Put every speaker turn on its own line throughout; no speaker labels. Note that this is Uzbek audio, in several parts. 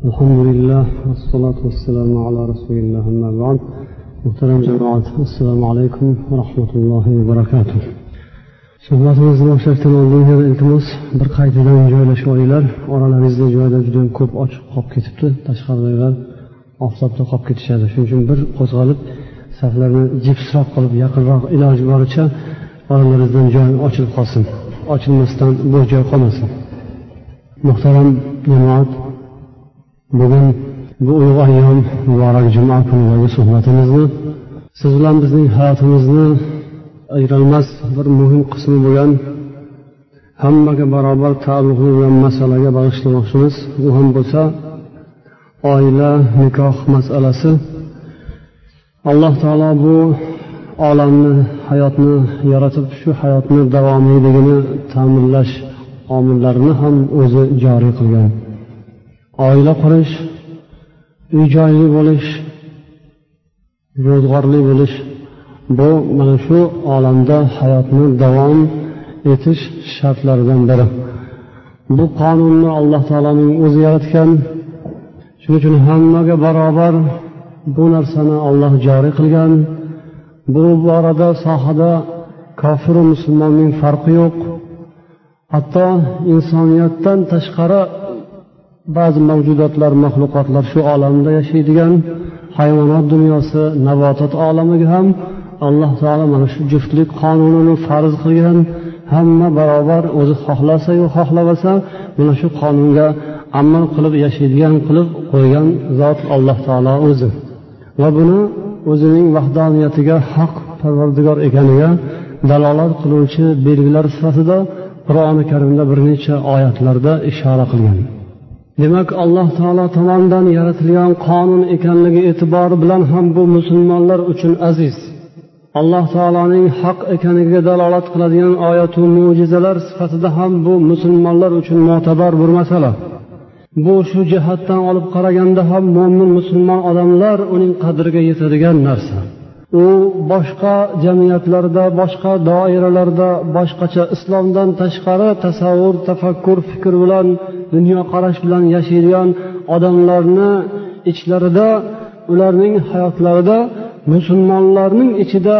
الحمد لله والصلاة والسلام على رسول الله أما بعد محترم جماعة السلام عليكم ورحمة الله وبركاته suhbatimizni boshlashdan oldin yana iltimos bir qaytadan joylashib olinglar oralaringizda joylar juda ko'p ochiq qolib ketibdi tashqaridagilar oftobda qolib ketishadi shuning uchun bir qo'zg'alib saflarni jipsroq qilib yaqinroq iloji boricha oralaringizdan joy ochilib qolsin ochilmasdan bo'sh joy qolmasin muhtaram jamoat bugun bu ulug' ayyom muborak juma kunidagi suhbatimizni siz bilan bizning hayotimizni ajralmas bir muhim qismi bo'lgan hammaga barobar taalluqli bo'lgan masalaga bag'ishlamoqchimiz. U ham bo'lsa oila nikoh masalasi. Alloh taolo bu olamni hayotni yaratib shu hayotni davomiyligini ta'minlash omillarini ham o'zi joriy qilgan. Oila qurish uy joyli bo'lish ro'zg'orli bo'lish bu mana shu olamda hayotni davom etish shartlaridan biri. Bu qonunni alloh taoloning o'zi yaratgan. Shuning uchun hammaga barobar bu narsani olloh joriy qilgan. Bu borada sohada kofiru musulmonning farqi yo'q. Hatto insoniyatdan tashqari ba'zi mavjudotlar maxluqotlar shu olamda yashaydigan hayvonot dunyosi navotat olamiga ham alloh taolo mana shu juftlik qonunini farz qilgan hamma barobar o'zi xohlasayu xohlamasa mana shu qonunga amal qilib yashaydigan qilib qo'ygan zot alloh taolo o'zi. Va buni o'zining vahdoniyatiga haq parvardigor ekaniga dalolat qiluvchi belgilar sifatida qur'oni karimda bir necha oyatlarda ishora qilgan. Demak alloh taolo tomonidan yaratilgan qonun ekanligi e'tibori bilan ham bu musulmonlar uchun aziz. Alloh taoloning haq ekaniga dalolat qiladigan oyatu mo'jizalar sifatida ham bu musulmonlar uchun mo'tabar bir masala. Bu shu jihatdan olib qaraganda ham mo'min musulmon odamlar uning qadriga yetadigan narsa. U boshqa jamiyatlarda boshqa doiralarda boshqacha islomdan tashqari tasavvur tafakkur fikr bilan dunyoqarash bilan yashaydigan odamlarni ichlarida ularning hayotlarida musulmonlarning ichida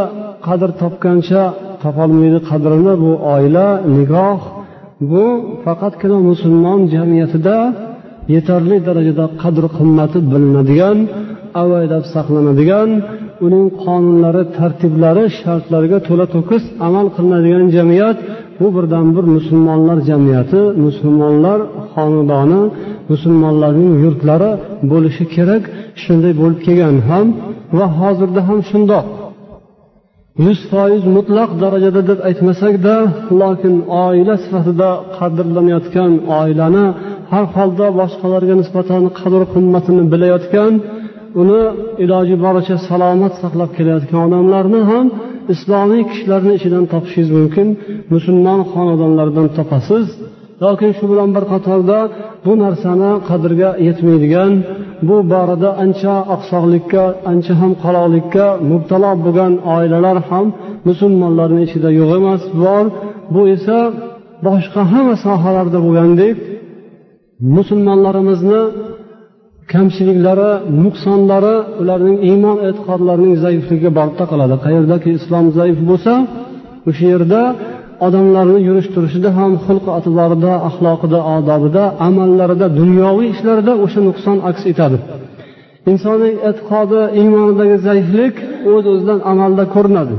qadr topgancha topolmaydi qadrini. Bu oila nigoh bu faqatgina musulmon jamiyatida yetarli darajada qadr qimmati bilinadigan avaylab saqlanadigan uning qonunlari tartiblari shartlariga to'la to'kis amal qilinadigan jamiyat bu birdan bir musulmonlar jamiyati musulmonlar xonadoni musulmonlarning yurtlari bo'lishi kerak shunday bo'lib kelgan ham va hozirda ham shundoq. Yuz foiz mutlaq darajada deb aytmasakda lokin oila sifatida qadrlanayotgan oilani har holda boshqalarga nisbatan qadr qimmatini bilayotgan uni iloji boricha salomat saqlab kelayotgan odamlarni ham islomiy kishilarni ichidan topishingiz mumkin. Musulmon xonadonlaridan topasiz. Lokin shu bilan bir qatorda bu narsani qadriga yetmaydigan bu borada ancha oqsoqlikka ancha ham qaloqlikka mubtalo bo'lgan oilalar ham musulmonlarni ichida yo'q emas. Bor bu esa boshqa hamma sohalarda bo'lgandek musulmonlarimizni kamchiliklari nuqsonlari ularning iymon e'tiqodlarining zaifligiga borib taqaladi qayerdaki islom zaif bo'lsa o'sha yerda odamlarni yurish turishida ham xulq atvorida axloqida odobida amallarida dunyoviy ishlarida o'sha nuqson aks etadi. Insonning e'tiqodi iymonidagi zaiflik o'z o'zidan amalda ko'rinadi.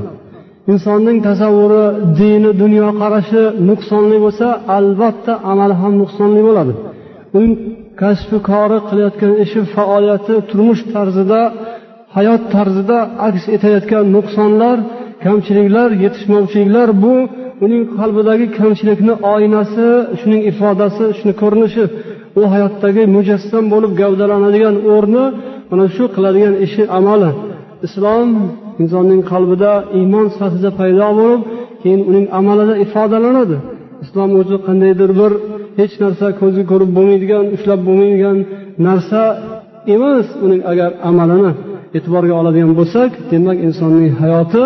Insonning tasavvuri dini dunyoqarashi nuqsonli bo'lsa albatta amali ham nuqsonli bo'ladi. Kasbi kori qilayotgan ishi faoliyati turmush tarzida hayot tarzida aks etayotgan nuqsonlar kamchiliklar yetishmovchiliklar bu uning qalbidagi kamchilikni oynasi shuning ifodasi shuni ko'rinishi u hayotdagi mujassam bo'lib gavdalanadigan o'rni mana shu qiladigan ishi amali. Islom insonning qalbida iymon sifatida paydo bo'lib keyin uning amalida ifodalanadi. Islom o'zi qandaydir bir hech narsa ko'zga ko'rib bo'lmaydigan ushlab bo'lmaydigan narsa emas uning agar amalini e'tiborga oladigan bo'lsak demak insonning hayoti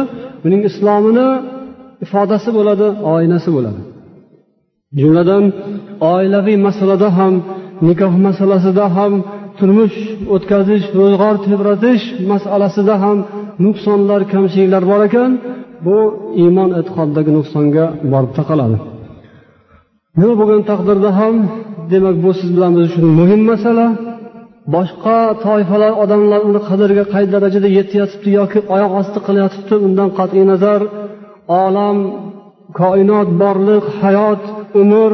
uning islomini ifodasi bo'ladi oynasi bo'ladi. Jumladan oilaviy masalada ham nikoh masalasida ham turmush o'tkazish ro'zg'or tebratish masalasida ham nuqsonlar kamchiliklar bor ekan bu iymon e'tiqoddagi nuqsonga borib taqaladi. Nima bo'lgan taqdirda ham demak bu siz bilan biz uchun muhim masala. Boshqa toifalar odamlar uni qadriga qay darajada yetyapti yoki oyoq osti qilyotibdi undan qat'iy nazar. Olam koinot borliq hayot umr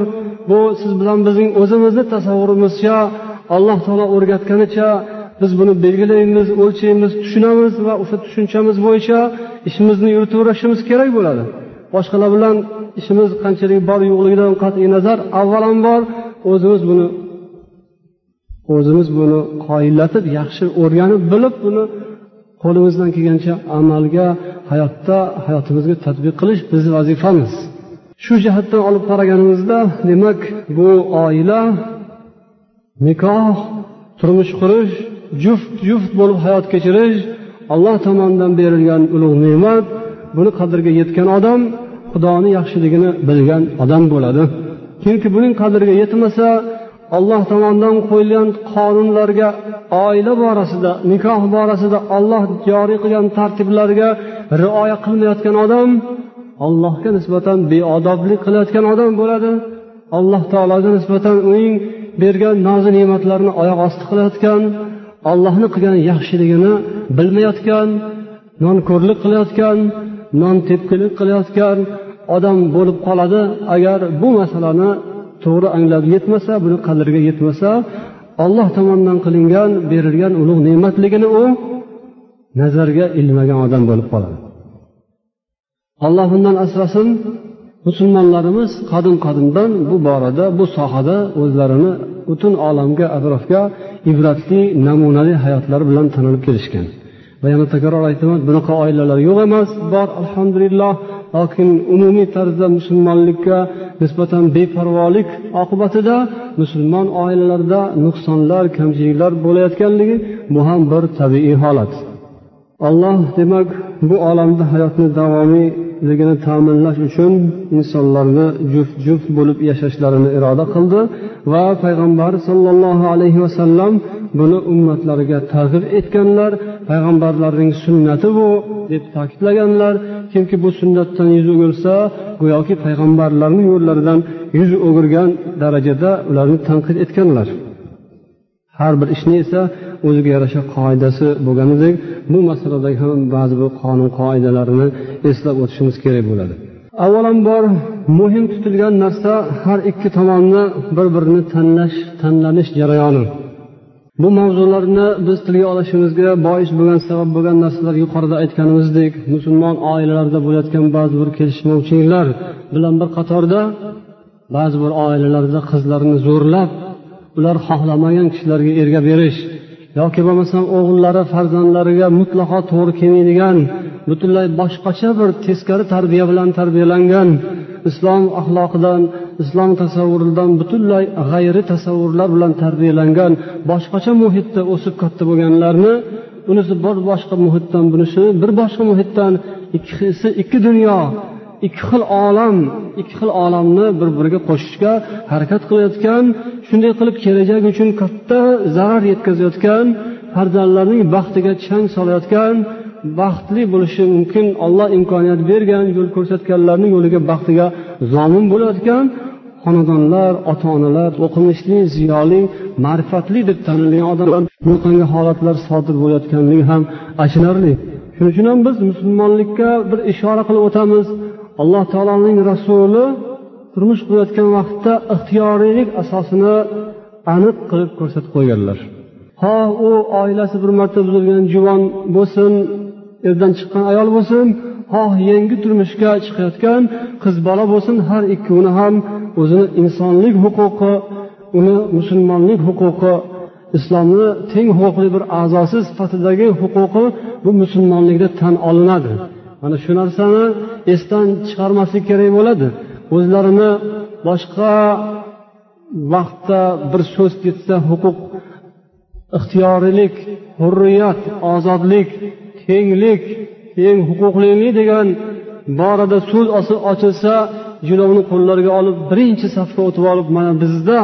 bu siz bilan bizning o'zimizni tasavvurimizcha alloh taolo o'rgatganicha biz buni belgilaymiz o'lchaymiz tushunamiz va o'sha tushunchamiz bo'yicha ishimizni yuritaverishimiz kerak bo'ladi. Boshqalar bilan ishimiz qanchalik bor yo'qligidan qat'iy nazar avvalambor o'zimiz buni o'zimiz buni qoyillatib yaxshi o'rganib bilib buni qo'limizdan kelgancha amalga hayotda hayotimizga tadbiq qilish bizni vazifamiz. Shu jihatdan olib qaraganimizda demak bu oila nikoh turmush qurish juft juft bo'lib hayot kechirish alloh tomonidan berilgan ulug' ne'mat buni qadriga yetgan odam xudoni yaxshiligini bilgan odam bo'ladi. Chunki buning qadriga yetmasa alloh tomonidan qo'yilgan qonunlarga oila borasida nikoh borasida olloh joriy qilgan tartiblarga rioya qilmayotgan odam allohga nisbatan beodoblik qilayotgan odam bo'ladi. Alloh taologa nisbatan uning bergan nozi ne'matlarini oyoq osti qilayotgan allohni qilgan yaxshiligini bilmayotgan nonko'rlik qilayotgan non tepkilik qilayotgan odam bo'lib qoladi. Agar bu masalani to'g'ri anglab yetmasa buni qadriga yetmasa olloh tomonidan qilingan berilgan ulug' ne'matligini u nazarga ilmagan odam bo'lib qoladi. Alloh bundan asrasin musulmonlarimiz qadim qadimdan bu borada bu sohada o'zlarini butun olamga atrofga ibratli namunali hayotlari bilan tanilib kelishgan. Va yana takror aytaman bunaqa oilalar yo'q emas bor alhamdulillah. Lokin umumiy tarzda musulmonlikka nisbatan beparvolik oqibatida musulmon oilalarda nuqsonlar kamchiliklar bo'layotganligi bu ham bir tabiiy holat. Alloh demak bu olamda hayotni davomiyligini ta'minlash uchun insonlarni juft juft bo'lib yashashlarini iroda qildi va payg'ambar sollallohu alayhi vasallam buni ummatlariga targ'ib etganlar payg'ambarlarning sunnati bu deb ta'kidlaganlar. Kimki bu sunnatdan yuz o'girsa go'yoki payg'ambarlarni yo'llaridan yuz o'girgan darajada ularni tanqid etganlar. Har bir ishni esa o'ziga yarasha qoidasi bo'lganidek bu masaladagi ham ba'zi bir qonun qoidalarini eslab o'tishimiz kerak bo'ladi. Avvalambor muhim tutilgan narsa har ikki tomonni bir birini tanlash tanlanish jarayoni. Bu mavzularni biz tilga olishimizga bois bo'lgan sabab bo'lgan narsalar yuqorida aytganimizdek musulmon oilalarda bo'layotgan ba'zi bir kelishmovchiliklar bilan bir qatorda ba'zi bir oilalarda qizlarni zo'rlab ular xohlamagan kishilarga erga berish yoki bo'lmasam o'g'illari farzandlariga mutlaqo to'g'ri kelmaydigan butunlay boshqacha bir teskari tarbiya bilan tarbiyalangan islom axloqidan islom tasavvuridan butunlay g'ayri tasavvurlar bilan tarbiyalangan boshqacha muhitda o'sib katta bo'lganlarni unisi bir boshqa muhitdan bunisi bir boshqa muhitdan ikkisi ikki dunyo ikki xil olam ikki xil olamni bir biriga qo'shishga harakat qilayotgan shunday qilib kelajak uchun katta zarar yetkazayotgan farzandlarning baxtiga chang solayotgan baxtli bo'lishi mumkin olloh imkoniyat bergan yo'l ko'rsatganlarni yo'liga baxtiga zomin bo'layotgan xonadonlar ota onalar o'qimishli ziyoli ma'rifatli deb tanilgan odamlar bunaqangi holatlar sodir bo'layotganligi ham achinarli. Shuning uchun ham biz musulmonlikka bir ishora qilib o'tamiz. Alloh taoloning rasuli turmush qurayotgan vaqtda ixtiyoriylik asosini aniq qilib ko'rsatib qo'yganlar. Ho u oilasi bir marta buzilgan juvon bo'lsin erdan chiqqan ayol bo'lsin xoh yangi turmushga chiqayotgan qiz bola bo'lsin har ikkovini ham o'zini insonlik huquqi uni musulmonlik huquqi islomni teng huquqli bir a'zosi sifatidagi huquqi bu musulmonlikda tan olinadi. Mana shu narsani esdan chiqarmaslik kerak bo'ladi. O'zlarini boshqa vaqtda bir so'z ketsa huquq ixtiyorilik hurriyat ozodlik tenglik teng huquqlilik degan borada so'z ochilsa jilovni qo'llariga olib birinchi safga o'tib olib mana bizda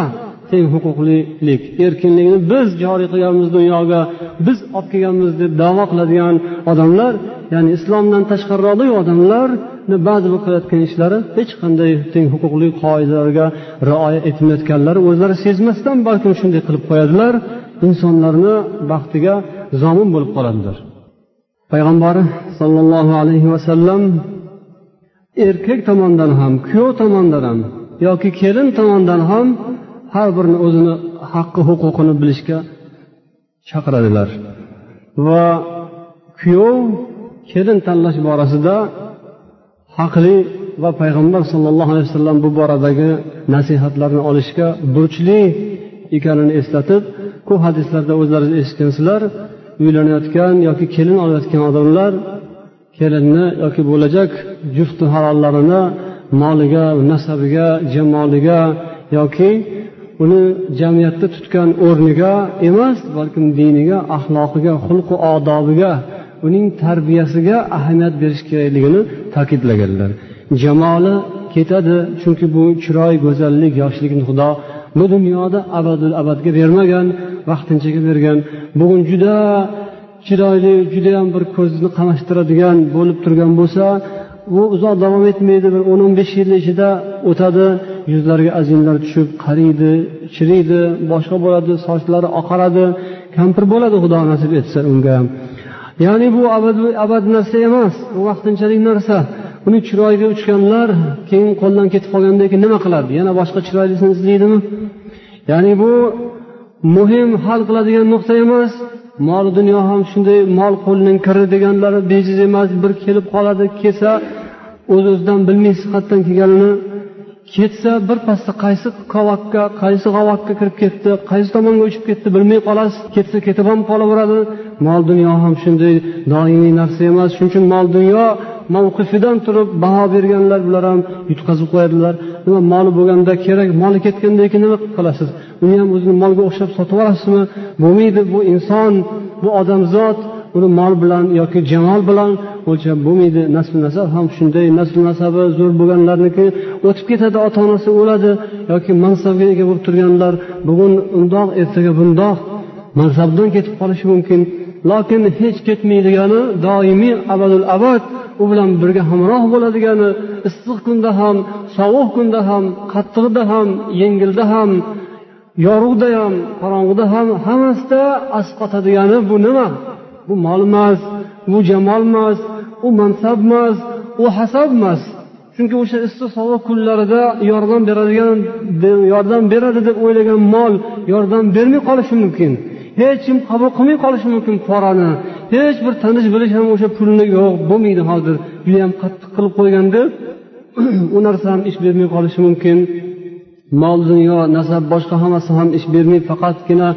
teng huquqlilik erkinlikni biz joriy qilganmiz dunyoga biz olib kelganmiz deb davo qiladigan odamlar ya'ni islomdan tashqariroqdagi odamlarni ba'zi bir qilayotgan ishlari hech qanday teng huquqli qoidalarga rioya etmayotganlari o'zlari sezmasdan balkim shunday qilib qo'yadilar insonlarni baxtiga zomin bo'lib qoladilar payg'ambari sollallohu alayhi vasallam erkak tomondan ham kuyov tomondan ham yoki kelin tomondan ham har birini o'zini haqqi huquqini bilishga chaqiradilar. Va kuyov kelin tanlash borasida haqli va payg'ambar sollallohu alayhi vasallam bu boradagi nasihatlarni olishga burchli ekanini eslatib ko'p hadislarda o'zlaringiz eshitgansizlar uylanayotgan yoki kelin olayotgan odamlar kelinni yoki bo'lajak jufti halollarini moliga nasabiga jamoliga yoki uni jamiyatda tutgan o'rniga emas balkim diniga axloqiga xulqi odobiga uning tarbiyasiga ahamiyat berish kerakligini ta'kidlaganlar. Jamoli ketadi chunki bu chiroy go'zallik yoshlikni xudo bu dunyoda abadul abadga bermagan. Vaqtinchaga bergan. Bugun juda chiroyli judayam bir ko'zni qamashtiradigan bo'lib turgan bo'lsa u uzoq davom etmaydi bir o'n o'n besh yil ichida o'tadi. Yuzlariga azinlar tushib qariydi chiriydi boshqa bo'ladi sochlari oqaradi. Kampir bo'ladi xudo nasib etsa unga. Ham ya'ni bu abad abad narsa emas bu vaqtinchalik narsa. Uni chiroyiga uchganlar keyin qo'ldan ketib qolgandan keyin nima qiladi? Yana boshqa chiroylisini izlaydimi? Ya'ni bu muhim hal qiladigan nuqta emas. Mol dunyo ham shunday mol qo'lning kiri deganlari bejiz emas bir kelib qoladi kelsa o'z o'zidan bilmaysiz qayerdan kelganini ketsa birpasda qaysi kovakka qaysi g'avakka kirib ketdi qaysi tomonga uchib ketdi bilmay qolasiz ketsa ketib ham qolaveradi. Mol dunyo ham shunday doimiy narsa emas. Shuning uchun mol dunyo mavqifidan turib baho berganlar bular ham yutqazib qo'yadilar. Nima moli bo'lganda kerak moli ketgandan keyin nima qilib qolasiz uni ham o'zini molga o'xshab sotib olasizmi bo'lmaydi bu inson bu odamzod uni mol bilan yoki jamol bilan o'lchab bo'lmaydi. Nasl nasab ham shunday. Nasl nasabi zo'r bo'lganlarniki o'tib ketadi ota onasi o'ladi yoki mansabga ega bo'lib turganlar bugun undoq ertaga bundoq mansabdan ketib qolishi mumkin. Lokin hech ketmaydigani doimiy abadul abad u bilan birga hamroh bo'ladigani issiq kunda ham sovuq kunda ham qattiqda ham yengilda ham yorug'da ham qorong'ida ham hammasida asqotadigani bu nima? Bu mol emas bu jamol emas u mansab emas u hasab emas. Chunki o'sha issiq sovuq kunlarida yordam beradigan yordam beradi deb o'ylagan mol yordam bermay qolishi mumkin. Hech kim qabul qilmay qolishi mumkin porani. Hech bir tanish bilish ham o'sha pulni yo'q bo'lmaydi hozir. Judayam qattiq qilib qo'ygan deb u narsa ham ish bermay qolishi mumkin. Mol dunyo nasab boshqa hammasi ham ish bermay faqatgina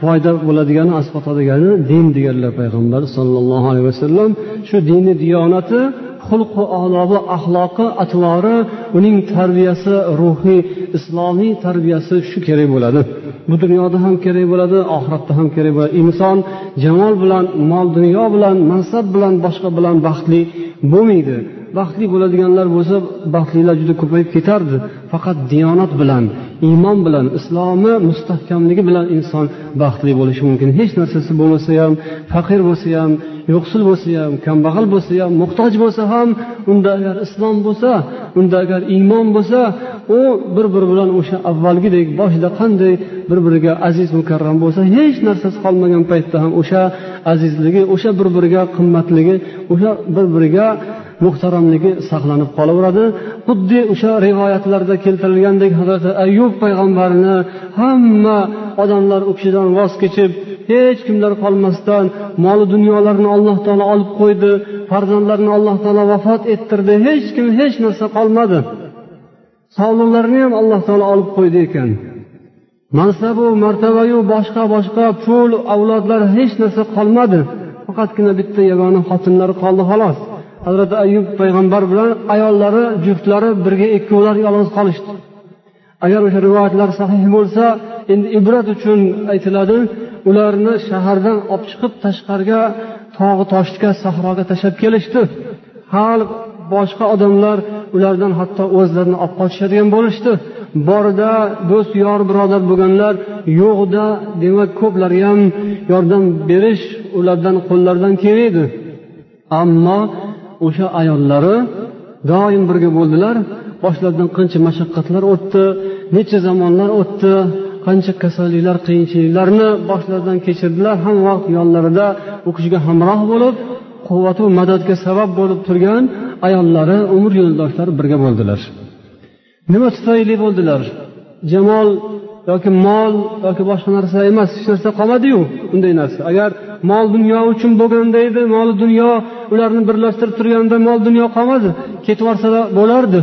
foyda bo'ladigani asqotadigani din deganlar payg'ambar sollallohu alayhi vasallam. Shu dini diyonati xulqi odobi axloqi atvori uning tarbiyasi ruhiy islomiy tarbiyasi shu kerak bo'ladi. Bu dunyoda ham kerak bo'ladi oxiratda ham kerak bo'ladi. Inson jamol bilan mol dunyo bilan mansab bilan boshqa bilan baxtli bo'lmaydi. Baxtli bo'ladiganlar bo'lsa baxtlilar juda ko'payib ketardi. Faqat diyonat bilan iymon bilan islomi mustahkamligi bilan inson baxtli bo'lishi mumkin. Hech narsasi bo'lmasa ham faqir bo'lsa ham yo'qsil bo'lsa ham kambag'al bo'lsa ham muhtoj bo'lsa ham unda agar islom bo'lsa unda agar iymon bo'lsa u bir biri bilan o'sha avvalgidek boshida qanday bir biriga aziz mukarram bo'lsa hech narsasi qolmagan paytda ham o'sha azizligi o'sha bir biriga qimmatligi o'sha bir biriga muhtaramligi saqlanib qolaveradi. Xuddi o'sha rivoyatlarda keltirilgandek hazrati ayub payg'ambarni hamma odamlar u kishidan voz kechib hech kimlar qolmasdan moli dunyolarini alloh taolo olib qo'ydi farzandlarini alloh taolo vafot ettirdi hech kim hech narsa qolmadi. Sog'liqlarini ham alloh taolo olib qo'ydi ekan. Mansabu martabayu boshqa boshqa pul avlodlar hech narsa qolmadi. Faqatgina bitta yagona xotinlari qoldi xolos. Hazrati ayub payg'ambar bilan ayollari juftlari birga ikkovlar yolg'iz qolishdi. Agar o'sha rivoyatlar sahih bo'lsa endi ibrat uchun aytiladi ularni shahardan olib chiqib tashqariga tog'i toshga sahroga tashlab kelishdi. Xalq boshqa odamlar ulardan hatto o'zlarini olib qochishadigan bo'lishdi. Borida do'st yor birodar bo'lganlar yo'qda demak ko'plarga ham yordam berish ulardan qo'llaridan kelmaydi. Ammo o'sha ayollari doim birga bo'ldilar boshlaridan qancha mashaqqatlar o'tdi necha zamonlar o'tdi qancha kasalliklar qiyinchiliklarni boshlaridan kechirdilar ham vaqt yonlarida u kishiga hamroh bo'lib quvvatu madadga sabab bo'lib turgan ayollari umr yo'ldoshlari birga bo'ldilar. Nima tufayli bo'ldilar? Jamol yoki mol yoki boshqa narsa emas hech narsa qolmadiyu unday narsa. Agar mol dunyo uchun bo'lganda edi mol dunyo ularni birlashtirib turganda mol dunyo qolmadi ketib yuborsa bo'lardi.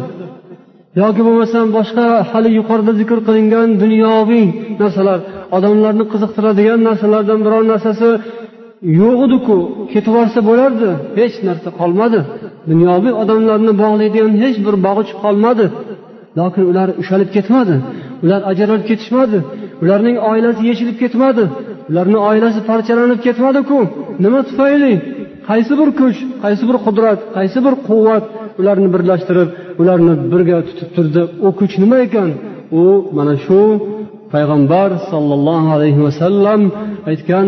Yoki bo'lmasam boshqa hali yuqorida zikr qilingan dunyoviy narsalar odamlarni qiziqtiradigan narsalardan biror narsasi yo'q ediku ketib yuborsa bo'lardi hech narsa qolmadi. Dunyoviy odamlarni bog'laydigan hech bir bog'ich qolmadi. Lokin ular ushalib ketmadi ular ajralib ketishmadi ularning oilasi yechilib ketmadi ularni oilasi parchalanib ketmadiku. Nima tufayli? Qaysi bir kuch qaysi bir qudrat qaysi bir quvvat ularni birlashtirib ularni birga tutib turdi. U kuch nima ekan? U mana shu payg'ambar sollallohu alayhi vasallam aytgan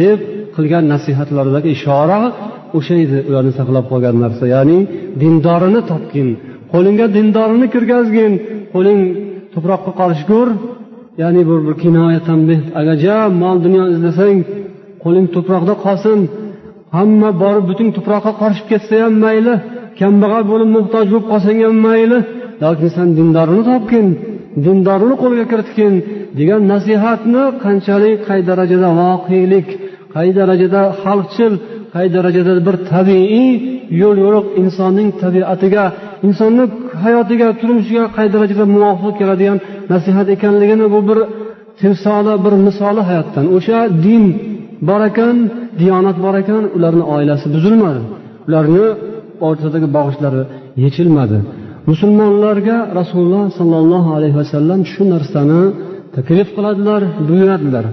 deb qilgan nasihatlaridagi ishora o'sha edi ularni saqlab qolgan narsa. Ya'ni dindorini topgin qo'lingga dindorini kirgazgin qo'ling tuproqqa qorishgur ya'ni bu bir kinoya tanbeh agarja mol dunyo izlasang qo'ling tuproqda qolsin. Hamma borib butun tuproqqa qarishib ketsa ham mayli kambag'al bo'lib muhtoj bo'lib qolsang ham mayli yoki san dindorini topgin dindorni qo'lga kiritgin degan nasihatni qanchalik qay darajada voqelik qay darajada xalqchil qay darajada bir tabiiy yo'l yo'riq insonning tabiatiga insonni hayotiga turmushiga qay darajada muvofiq keladigan nasihat ekanligini bu bir timsoli bir misoli hayotdan. O'sha din bor ekan diyonat bor ekan ularni oilasi buzilmadi. Ularni o'rtasidagi bog'ichlari yechilmadi. Musulmonlarga rasululloh sollallohu alayhi vasallam shu narsani taklif qiladilar buyuradilar.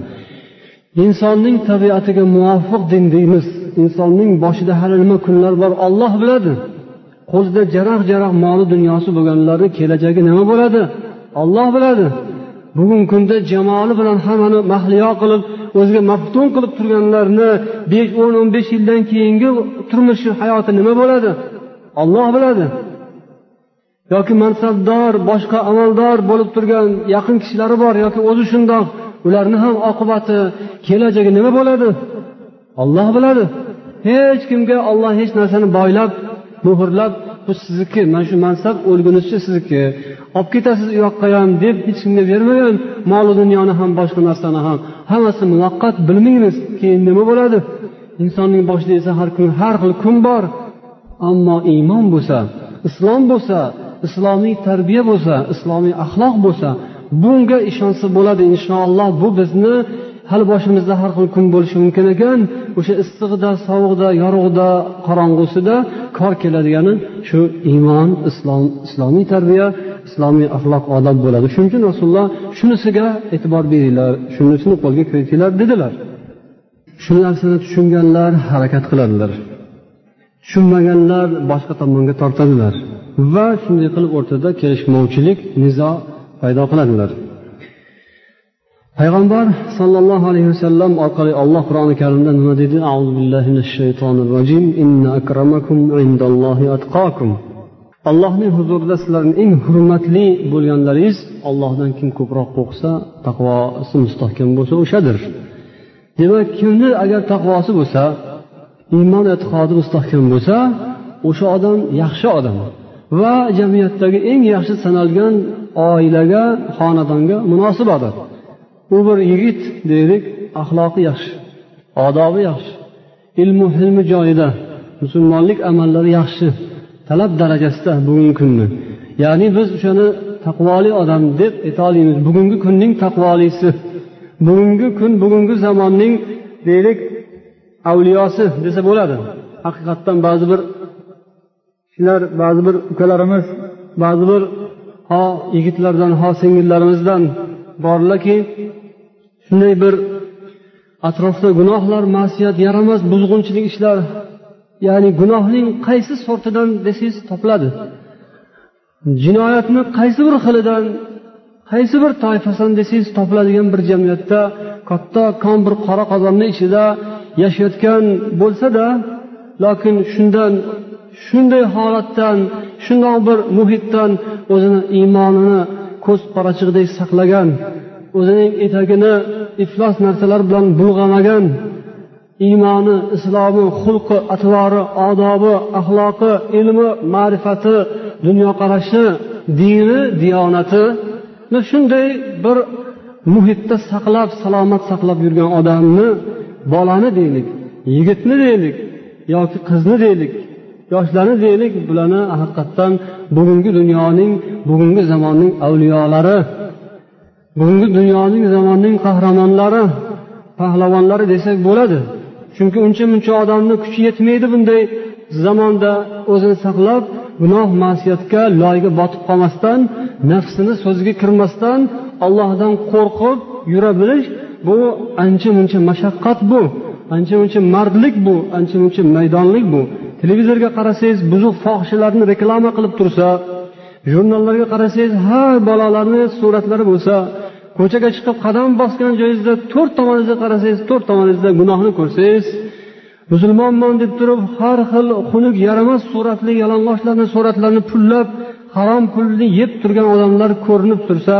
Insonning tabiatiga muvofiq din deymiz. Insonning boshida hali nima kunlar bor olloh biladi. Qo'lida jaraq jaraq moli dunyosi bo'lganlarni kelajagi nima bo'ladi? Olloh biladi. Bugungi kunda jamoli bilan hammani mahliyo qilib o'ziga maftun qilib turganlarni besh o'n o'n besh yildan keyingi turmushi hayoti nima bo'ladi? Olloh biladi. Yoki mansabdor boshqa amaldor bo'lib turgan yaqin kishilari bor yoki o'zi shundoq ularni ham oqibati kelajagi nima bo'ladi? Olloh biladi. Hech kimga olloh hech narsani boylab muhrlab bu sizniki mana shu mansab o'lgunizcha sizniki. Olib ketasiz u yoqqa ham deb hech kimga bermagan. Molu dunyoni ham boshqa narsani ham. Hammasi muvaqqat bilmaymiz keyin nima bo'ladi? Insonning boshida esa har kun har xil kun bor. Ammo iymon bo'lsa islom bo'lsa islomiy tarbiya bo'lsa islomiy axloq bo'lsa bunga ishonsa bo'ladi. Inshaalloh bu bizni hali boshimizda har xil kun bo'lishi mumkin ekan. O'sha issiqda sovuqda yorug'da qorong'usida kor keladigani shu iymon islom islomiy tarbiya islomiy axloq odob bo'ladi. Shuning uchun rasululloh shunisiga e'tibor beringlar shunisini qo'lga kiritinglar dedilar. Shu narsani tushunganlar harakat qiladilar. Tushunmaganlar boshqa tomonga tortadilar. Va shunday qilib o'rtada kelishmovchilik nizo paydo qiladilar. Payg'ambar sollallohu alayhi vasallam orqali alloh qur'oni karimda nima deydi? Auzu billahi minash shaytonir rojim. Inna akramakum indallohi atqakum allohning huzurida sizlarni eng hurmatli bo'lganlaringiz ollohdan kim ko'proq qo'rqsa taqvosi mustahkam bo'lsa o'shadir. Demak kimni agar taqvosi bo'lsa iymon e'tiqodi mustahkam bo'lsa o'sha odam yaxshi odam va jamiyatdagi eng yaxshi sanalgan oilaga xonadonga munosib odam u bir yigit deylik axloqi yaxshi odobi yaxshi ilmu hilmi joyida musulmonlik amallari yaxshi talab darajasida bugungi kunni. Ya'ni biz o'shani taqvoli odam deb aytolmaymiz. Bugungi kunning taqvolisi. Bugungi kun bugungi zamonning deylik avliyosi desa bo'ladi. Haqiqatdan ba'zi bir kishilar ba'zi bir ukalarimiz ba'zi bir ho yigitlardan ho singillarimizdan borlarki shunday bir atrofda gunohlar masiyat yaramas buzg'unchilik ishlar ya'ni gunohning qaysi sortidan desangiz topiladi. Jinoyatni qaysi bir xilidan qaysi bir toifasidan desangiz topiladigan bir jamiyatda kattakon bir qora qozonni ichida yashayotgan bo'lsada lokin shundan shunday holatdan shundoq bir muhitdan o'zini iymonini ko'z qorachig'idek saqlagan o'zining etagini iflos narsalar bilan bulg'amagan iymoni islomi xulqi atvori odobi axloqi ilmi ma'rifati dunyoqarashi dini diyonati. Shunday bir muhitda saqlab salomat saqlab yurgan odamni bolani deylik yigitni deylik yoki qizni deylik yoshlarni deylik bularni haqiqatdan bugungi dunyoning bugungi zamonning avliyolari bugungi dunyoning zamonning qahramonlari pahlavonlari desak bo'ladi. Chunki uncha muncha odamni kuchi yetmaydi bunday zamonda o'zini saqlab gunoh masiyatga loyga botib qolmasdan nafsini so'ziga kirmasdan ollohdan qo'rqib yura bilish bu ancha muncha mashaqqat bu ancha muncha mardlik bu ancha muncha maydonlik bu. Televizorga qarasangiz buzuq fohishalarni reklama qilib tursa jurnallarga qarasangiz har balolarni suratlari bo'lsa ko'chaga chiqib qadam bosgan joyingizda to'rt tomoningizga qarasangiz to'rt tomoningizda gunohni ko'rsangiz musulmonman deb turib har xil xunuk yaramas suratli yalang'ochlarni suratlarini pullab harom pulni yeb turgan odamlar ko'rinib tursa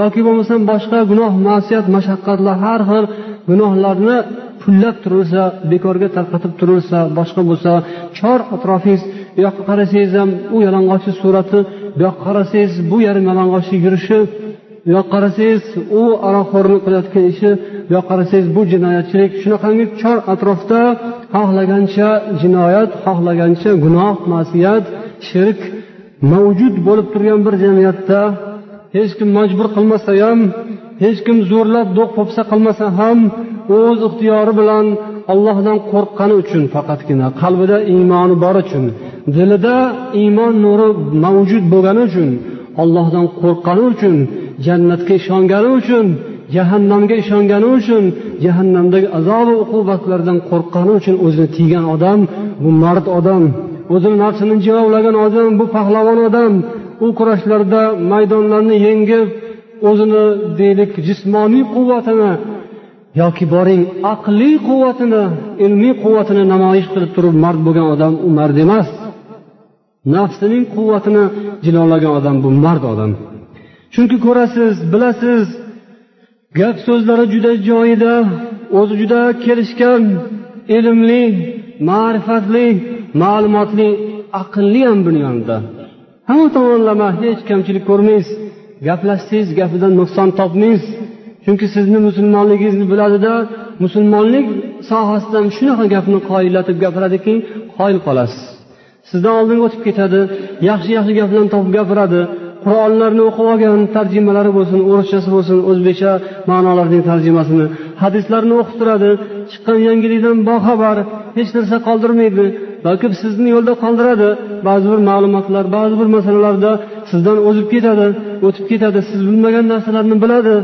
yoki bo'lmasam boshqa gunoh masiyat mashaqqatlar har xil gunohlarni pullab turilsa bekorga tarqatib turilsa boshqa bo'lsa chor atrofingiz bu yoqqa qarasangiz ham u yalang'ochni surati bu yoqqa qarasangiz bu yarim yalang'ochni yurishi bu yoqqa qarasangiz u aroqxo'rlik qilayotgan ishi bu yoqqa qarasangiz bu jinoyatchilik shunaqangi chor atrofda xohlagancha jinoyat xohlagancha gunoh masiyat shirk mavjud bo'lib turgan bir jamiyatda hech kim majbur qilmasa ham hech kim zo'rlab do'q po'pisa qilmasa ham o'z ixtiyori bilan ollohdan qo'rqqani uchun faqatgina qalbida iymoni bor uchun dilida iymon nuri mavjud bo'lgani uchun ollohdan qo'rqqani uchun jannatga ishongani uchun jahannamga ishongani uchun jahannamdagi azobu uqubatlardan qo'rqqani uchun o'zini tiygan odam bu mard odam o'zini nafsini jilovlagan odam bu pahlavon odam u kurashlarda maydonlarni yengib o'zini deylik jismoniy quvvatini yoki boring aqliy quvvatini ilmiy quvvatini namoyish qilib turib mard bo'lgan odam u mard emas. Nafsining quvvatini jilolagan odam bu mard odam. Chunki ko'rasiz bilasiz gap so'zlari juda joyida o'zi juda kelishgan ilmli ma'rifatli ma'lumotli aqlli ham buni yonida hamma tomonlama hech kamchilik ko'rmaysiz gaplashsangiz gapidan nuqson topmaysiz. Chunki sizni musulmonligingizni biladida musulmonlik sohasida ham shunaqa gapni qoyillatib gapiradiki qoyil qolasiz. Sizdan oldinga o'tib ketadi yaxshi yaxshi gaplarni topib gapiradi. Qur'onlarni o'qib olgan tarjimalari bo'lsin o'rischasi bo'lsin o'zbekcha ma'nolarining tarjimasini hadislarni o'qib turadi. Chiqqan yangilikdan boxabar hech narsa qoldirmaydi balki sizni yo'lda qoldiradi. Ba'zi bir ma'lumotlar ba'zi bir masalalarda sizdan o'zib ketadi o'tib ketadi. Siz bilmagan narsalarni biladi.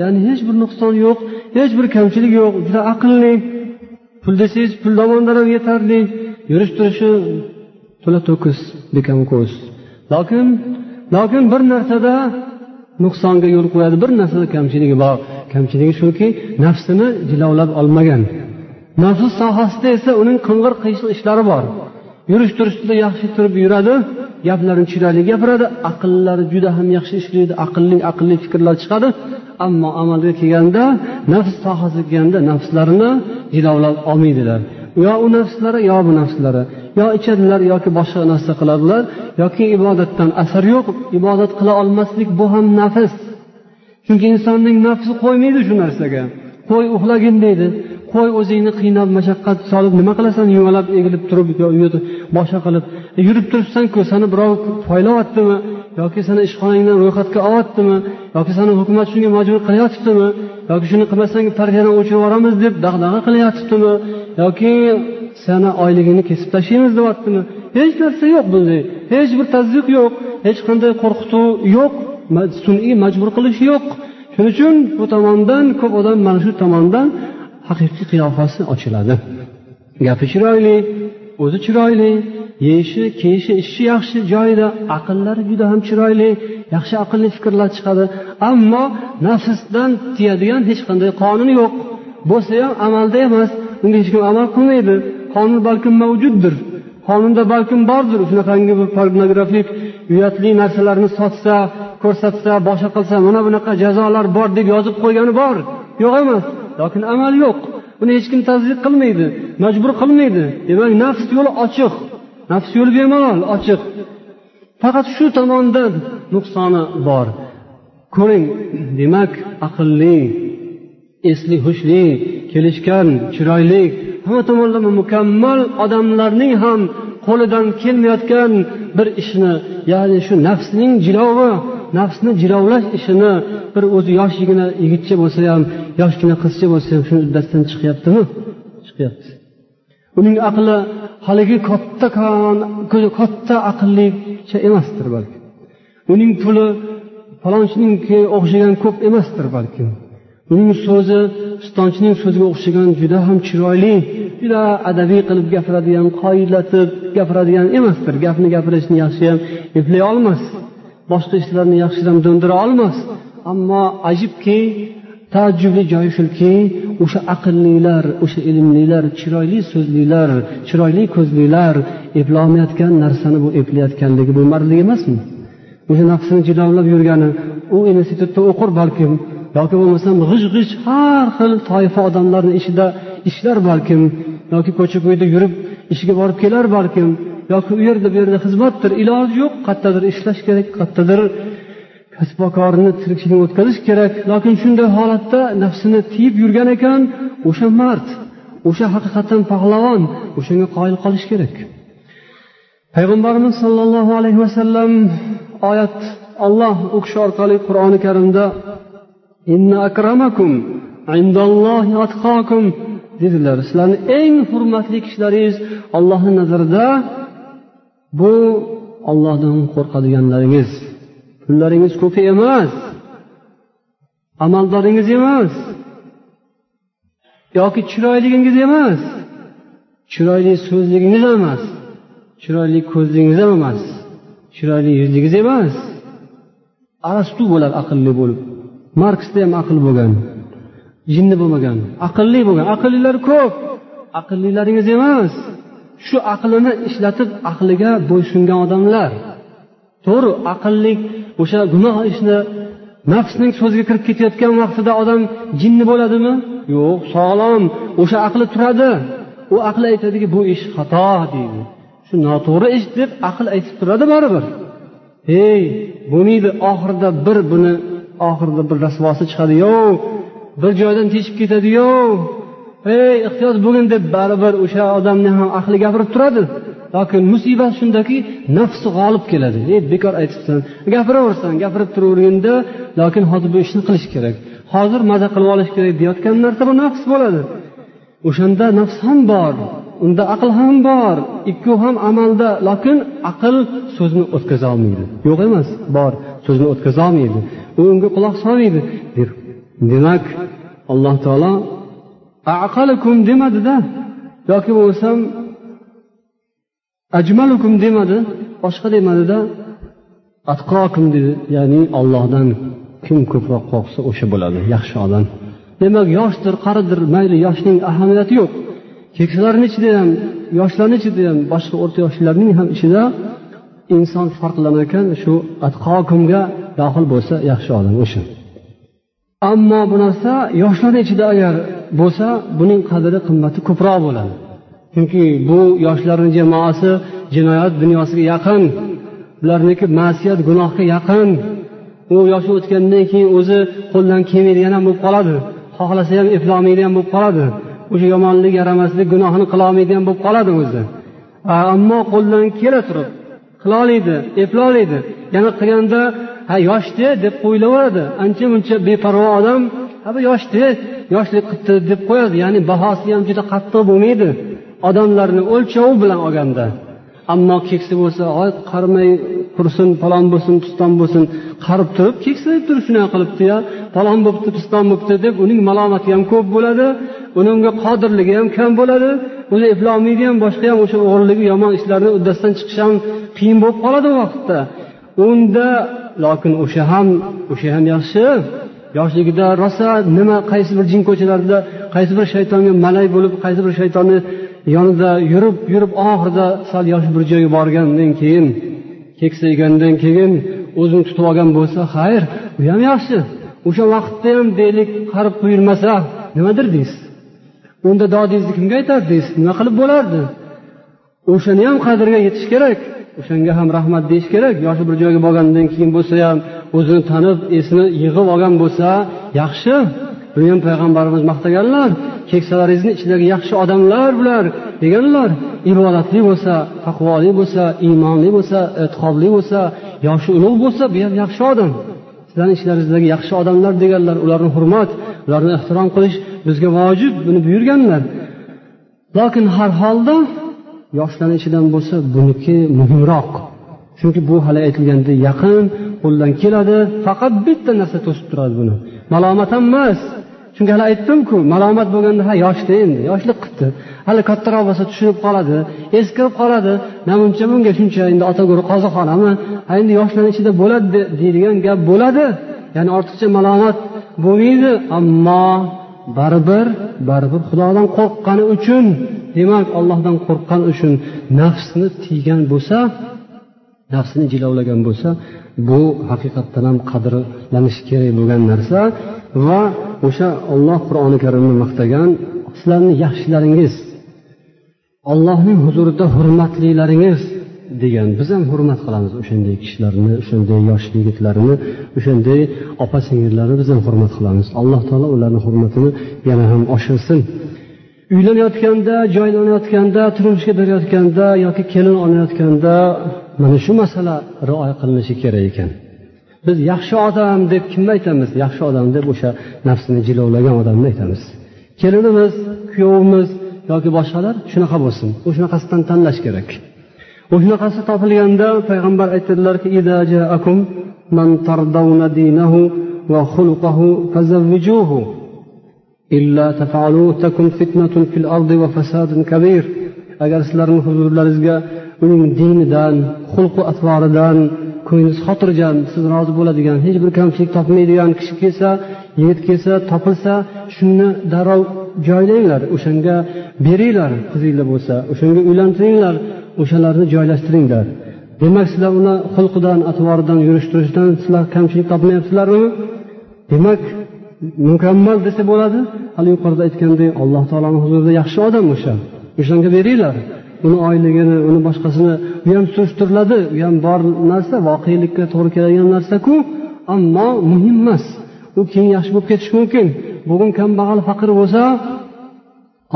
Ya'ni hech bir nuqson yo'q hech bir kamchilik yo'q juda aqlli. Pul desangiz pul tomondan ham yetarli. Yurish turishi to'la to'kis bekam ko'z. Lokin lokin bir narsada nuqsonga yo'l qo'yadi bir narsada kamchiligi bor. Kamchiligi shuki nafsini jilovlab olmagan. Nafs sohasida esa uning qing'ir qiyshiq ishlari bor. Yurish turishida yaxshi turib yuradi gaplarini chiroyli gapiradi aqllari juda ham yaxshi ishlaydi aqlli aqlli fikrlar chiqadi. Ammo amalga kelganda nafs sohasiga kelganda nafslarini jilovlab olmaydilar. Yo u nafslari yo bu nafslari. Yo ichadilar yoki boshqa narsa qiladilar yoki ibodatdan asar yo'q. Ibodat qila olmaslik bu ham nafs. Chunki insonning nafsi qo'ymaydi shu narsaga. Qo'y uxlagin deydi. Qo'y o'zingni qiynab mashaqqat solib nima qilasan? Yumalab egilib turib boshqa qilib e, yurib turibsanku sani birov poylayaptimi yoki seni ishxonangdan ro'yxatga olyaptimi yoki seni hukumat shunga majbur qilyotibdimi yoki shuni qilmasang partiyani o'chirib yuboramiz deb dag'dag'a qilyotibdimi yoki seni oyligingni kesib tashlaymiz deyaptimi? Hech narsa yo'q bunday. Hech bir tazyiq yo'q. Hech qanday qo'rqituv yo'q. Sun'iy majbur qilish yo'q. Shuning uchun bu tomondan ko'p odam mana shu tomondan haqiqiy qiyofasi ochiladi. Gapi chiroyli. O'zi chiroyli. Yeyishi kiyishi ichishi yaxshi joyida aqllari juda ham chiroyli. Yaxshi aqlli fikrlar chiqadi. Ammo nafsdan tiyadigan hech qanday qonun yo'q. Bo'lsa ham amalda emas. Unga hech kim amal qilmaydi. Qonun balkim mavjuddir. Qonunda balkim bordir shunaqangi bir pornografik uyatli narsalarni sotsa ko'rsatsa boshqa qilsa mana bunaqa jazolar bor deb yozib qo'ygani bor. Yo'q emas. Lekin amal yo'q. Buni hech kim tasdiq qilmaydi majbur qilmaydi. Demak nafs yo'li ochiq. Nafs yo'li bemalol ochiq. Faqat shu tomonda nuqsoni bor. Ko'ring demak aqlli esli hushli kelishgan chiroyli hamma tomonlama mukammal odamlarning ham qo'lidan kelmayotgan bir ishni ya'ni shu nafsning jilovi nafsni jilovlash ishini bir o'zi yoshgina yigitcha bo'lsa ham yoshgina qizcha bo'lsa ham shuni uddasidan chiqyaptimi? Chiqyapti. Uning aqli haligi kattakon katta aqllicha emasdir balki. Uning puli falonchininki o'xshagan ko'p emasdir balkim uning so'zi pistonchining so'ziga o'xshagan juda ham chiroyli juda adabiy qilib gapiradigan qoyillatib gapiradigan emasdir. Gapni gapirishni yaxshi ham eplay olmas. Boshqa ishlarni yaxshidan do'ndira olmas ammo ajibki taajjubli joyi shuki o'sha aqllilar o'sha ilmlilar chiroyli so'zlilar chiroyli ko'zlilar eplolmayotgan narsani bu eplayotganligi bu mardlik emasmi? O'sha nafsini jilovlab yurgani u institutda o'qir balkim yoki bo'lmasam g'ij g'ij har xil toifa odamlarni ichida ishlar balkim yoki ko'cha ko'yda yurib ishiga borib kelar balkim yoki u yerda bu yerda xizmatdir iloji yo'q qayerdadir ishlash kerak qayerdadir kasbokorni tirikchilikni o'tkazish kerak. Lokin shunday holatda nafsini tiyib yurgan ekan o'sha mard o'sha haqiqatdan pahlavon o'shanga qoyil qolish kerak. Payg'ambarimiz sollallohu alayhi vasallam oyat olloh u kishi orqali qur'oni karimda inna akramakum indallohi atqokum dedilar. Sizlarni eng hurmatli kishilaringiz ollohni nazarida bu ollohdan qo'rqadiganlaringiz pullaringiz ko'pi emas amaldoringiz emas yoki chiroyligingiz emas chiroyli so'zligingiz emas chiroyli ko'zligingiz ham emas chiroyli yuzligingiz emas. Arastu bo'ladi aqlli bo'lib marksda ham aql bo'lgan jinni bo'lmagan aqlli bo'lgan aqllilar ko'p aqllilaringiz emas. Shu aqlini ishlatib aqliga bo'ysungan odamlar. To'g'ri aqlli o'sha gunoh ishni nafsning so'ziga kirib ketayotgan vaqtida odam jinni bo'ladimi? Yo'q sog'lom o'sha aqli turadi. U aqli aytadiki bu ish xato deydi. Shu noto'g'ri ish deb aql aytib turadi baribir. Ey bo'lmaydi oxirida bir buni oxirida bir rasvosi chiqadiyu bir joydan teshib ketadiyu ey ehtiyot bo'lgin deb baribir o'sha odamni ham aqli gapirib turadi. Lokin musibat shundaki nafsi g'olib keladi. Ey bekor aytibsan gapiraversan gapirib turaverganda lokin hozir bu ishni qilish kerak. Hozir maza qilib olish kerak deyotgan narsa bu nafs bo'ladi. O'shanda nafs ham bor unda aql ham bor ikkovi ham amalda lokin aql so'zni o'tkaza olmaydi. Yo'q emas bor so'zni o'tkazolmaydi u unga quloq solmaydi. Demak alloh taolo aqalakum demadida yoki bo'lmasam ajmalukum demadi boshqa demadida atqokum dedi ya'ni ollohdan kim ko'proq qo'rqsa o'sha bo'ladi yaxshi odam. Demak yoshdir qaridir mayli yoshning ahamiyati yo'q. Keksalarni ichida ham yoshlarni ichida ham boshqa o'rta yoshlarning ham ichida inson farqlanar ekan shu atqokumga dohil bo'lsa yaxshi odam o'sha. Ammo bu narsa yoshlarni ichida agar bo'lsa buning qadri qimmati ko'proq bo'ladi. Chunki bu yoshlarni jamoasi jinoyat dunyosiga yaqin ularniki ma'siyat gunohga yaqin. U yoshi o'tgandan keyin o'zi qo'ldan kelmaydigan ham bo'lib qoladi xohlasa ham eplolmaydigan bo'lib qoladi o'sha yomonlik yaramaslik gunohini qilolmaydigan bo'lib qoladi o'zi. Ammo qo'ldan kela turib qilolmaydi eplolmaydi yana qilganda ha yoshda deb qo'yilaveradi ancha muncha beparvo odam bu yoshda yoshlik qilibdi deb qo'yadi. Ya'ni bahosi ham juda qattiq bo'lmaydi. Odamlarni o'lchovi bilan olganda. Ammo keksa bo'lsa oy qarimay tursin falon bo'lsin piston bo'lsin qarib turib keksayib turib shunaqa qilibdi ya. Falon bo'libdi piston bo'libdi deb uning malomati ham ko'p bo'ladi uni unga qodirligi ham kam bo'ladi o'zi eplolmaydi ham boshqa ham o'sha o'g'irligi yomon ishlarni uddasidan chiqish ham qiyin bo'lib qoladi u vaqtda. Unda lokin o'sha ham o'sha ham yaxshi. Yoshligida rosa nima qaysi bir jin ko'chalarida qaysi bir shaytonga malay bo'lib qaysi bir shaytonni yonida yurib yurib oxirida sal yoshi bir joyga borgandan keyin keksaygandan keyin o'zini tutib olgan bo'lsa xayr u ham yaxshi. O'sha vaqtda ham deylik qarib quyilmasa nimadir deysiz. Unda dodingizni kimga aytardingiz? Nima qilib bo'lardi? O'shani ham qadriga yetish kerak. O'shanga ham rahmat deyish kerak. Yoshi bir joyga borgandan keyin bo'lsa ham o'zini tanib esini yig'ib olgan bo'lsa yaxshi. Buni ham payg'ambarimiz maqtaganlar keksalaringizni ichidagi yaxshi odamlar bular deganlar. Ibodatli bo'lsa taqvoli bo'lsa iymonli bo'lsa e'tiqodli bo'lsa yoshi ulug' bo'lsa bu ham yaxshi odam. Sizlarni ichlaringizdagi yaxshi odamlar deganlar ularni hurmat ularni ehtirom qilish bizga vojib buni buyurganlar. Lokin har holda yoshlanishidan bo'lsa buniki muhimroq. Chunki bu hali aytilgandek yaqin qo'ldan keladi faqat bitta narsa to'sib turadi buni. Malomat ham emas. Chunki hali aytdimku malomat bo'lganda ha yoshda endi yoshlik qilibdi hali kattaroq bo'lsa tushunib qoladi eskirib qoladi. Namuncha bunga shuncha endi ota go'ri qozoxonami ha endi yoshlanishida bo'ladi deydigan gap bo'ladi. Ya'ni ortiqcha malomat bo'lmaydi. Ammo baribir baribir xudodan qo'rqqani uchun demak ollohdan qo'rqqani uchun nafsni tiygan bo'lsa nafsini jilovlagan bo'lsa bu haqiqatdan ham qadrlanishi kerak bo'lgan narsa va o'sha olloh qur'oni karimni maqtagan sizlarni yaxshilaringiz ollohning huzurida hurmatlilaringiz degan biz ham hurmat qilamiz o'shanday kishilarni o'shanday yosh yigitlarni o'shanday opa singillarni biz ham hurmat qilamiz. Alloh taolo ularni hurmatini yana ham oshirsin. Uylanayotganda joylanayotganda turmushga berayotganda yoki kelin olayotganda mana shu masala rioya qilinishi kerak ekan. Biz yaxshi odam deb kimni aytamiz? Yaxshi odam deb o'sha nafsini jilovlagan odamni aytamiz. Kelinimiz kuyovimiz yoki boshqalar shunaqa bo'lsin. O'shunaqasidan tanlash kerak. Shunaqasi topilganda payg'ambar aytadilarki agar sizlarni huzurlaringizga uning dinidan xulqi atvoridan ko'nglingiz xotirjam siz rozi bo'ladigan hech bir kamchilik topmaydigan kishi kelsa yigit kelsa topilsa shuni darrov joylanglar o'shanga beringlar qizinglar bo'lsa o'shanga uylantiringlar. O'shalarni joylashtiringlar. Demak sizlar uni xulqidan atvoridan yurishtirishdan sizlar kamchilik topmayapsizlarmi? Demak mukammal desa bo'ladi. Hali yuqorida aytgandek alloh taoloni huzurida yaxshi odam o'sha. O'shanga beringlar. Uni oyligini uni boshqasini u ham surishtiriladi. U ham bor narsa voqelikka to'g'ri keladigan narsaku. Ammo muhim emas. U keyin yaxshi bo'lib ketishi mumkin? Bugun kambag'al faqir bo'lsa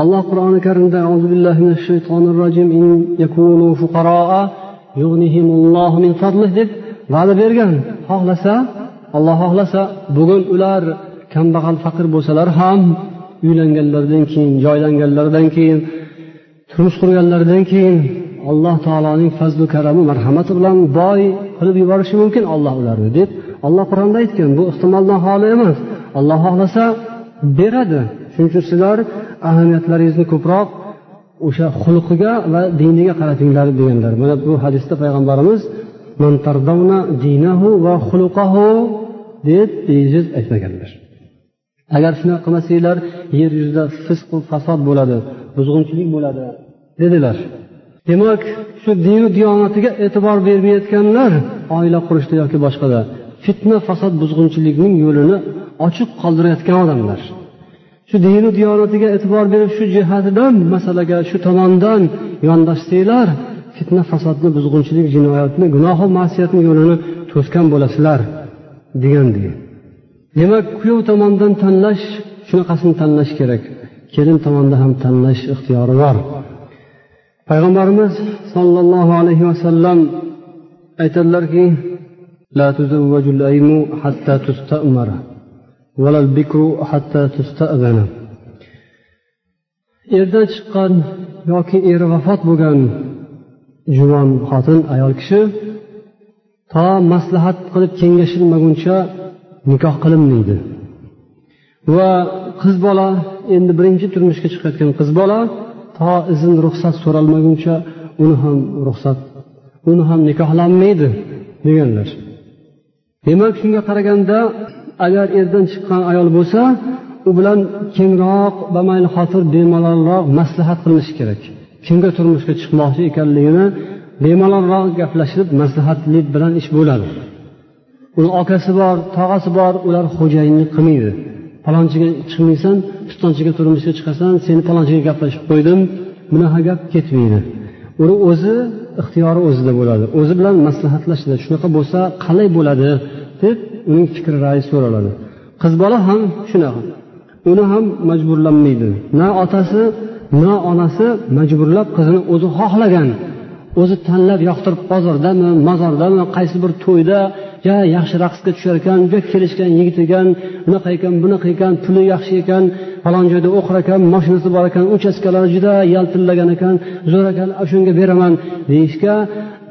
alloh qur'oni karimda deb va'da bergan. Xohlasa olloh xohlasa bugun ular kambag'al faqir bo'lsalar ham uylanganlaridan keyin joylanganlaridan keyin turmush qurganlaridan keyin alloh taoloning fazlu karami marhamati bilan boy qilib yuborishi mumkin olloh ularni deb olloh qur'onda aytgan. Bu ehtimoldan xoli emas. Olloh xohlasa beradi. Shuning uchun sizlar ahamiyatlaringizni ko'proq o'sha xulqiga va diniga qaratinglar deganlar. Mana bu hadisda payg'ambarimiz dinahu va xuluqahu deb bejiz aytmaganlar. Agar shunaqa qilmasanglar yer yuzida fisq fasod bo'ladi buzg'unchilik bo'ladi dedilar. Demak shu dinu diyonatiga e'tibor bermayotganlar oila qurishda yoki boshqada fitna fasod buzg'unchilikning yo'lini ochiq qoldirayotgan odamlar. Shu dini diyonatiga e'tibor berib shu jihatidan masalaga shu tomondan yondashsanglar fitna fasodni buzg'unchilik jinoyatni gunohi masiyatni yo'lini to'sgan bo'lasizlar degandek demak kuyov tomonidan tanlash shunaqasini tanlash kerak. Kelin tomonda ham tanlash ixtiyori bor. Payg'ambarimiz sollallohu alayhi vasallam aytadilarki erdan chiqqan yoki eri vafot bo'lgan juvon xotin ayol kishi to maslahat qilib kengashilmaguncha nikoh qilinmaydi. Va qiz bola endi birinchi turmushga chiqayotgan qiz bola to izn ruxsat so'ralmaguncha uni ham ruxsat uni ham nikohlanmaydi deganlar. Demak shunga qaraganda agar erdan chiqqan ayol bo'lsa u bilan kengroq bamayli xotir bemalolroq maslahat qilinishi kerak. Kimga turmushga chiqmoqchi ekanligini bemalolroq gaplashib maslahatli bilan ish bo'ladi. Uni akasi bor tog'asi bor ular xo'jayinlik qilmaydi. Falonchiga chiqmaysan pistonchiga turmushga chiqasan seni falonchiga gaplashib qo'ydim bunaqa gap ketmaydi. Uni o'zi ixtiyori o'zida bo'ladi o'zi bilan maslahatlashadi shunaqa bo'lsa qalay bo'ladi deb uning fikri rayi so'raladi. Qiz bola ham shunaqa. Uni ham majburlanmaydi. Na otasi na onasi majburlab qizini o'zi xohlagan. O'zi tanlab yoqtirib bozordami mozordami qaysi bir to'yda ja yaxshi raqsga tushar ekan juda kelishgan yigit ekan unaqa ekan bunaqa ekan puli yaxshi ekan falon joyda o'qir ekan mashinasi bor ekan uchastkalari juda yaltillagan ekan zo'r ekan shunga beraman deyishga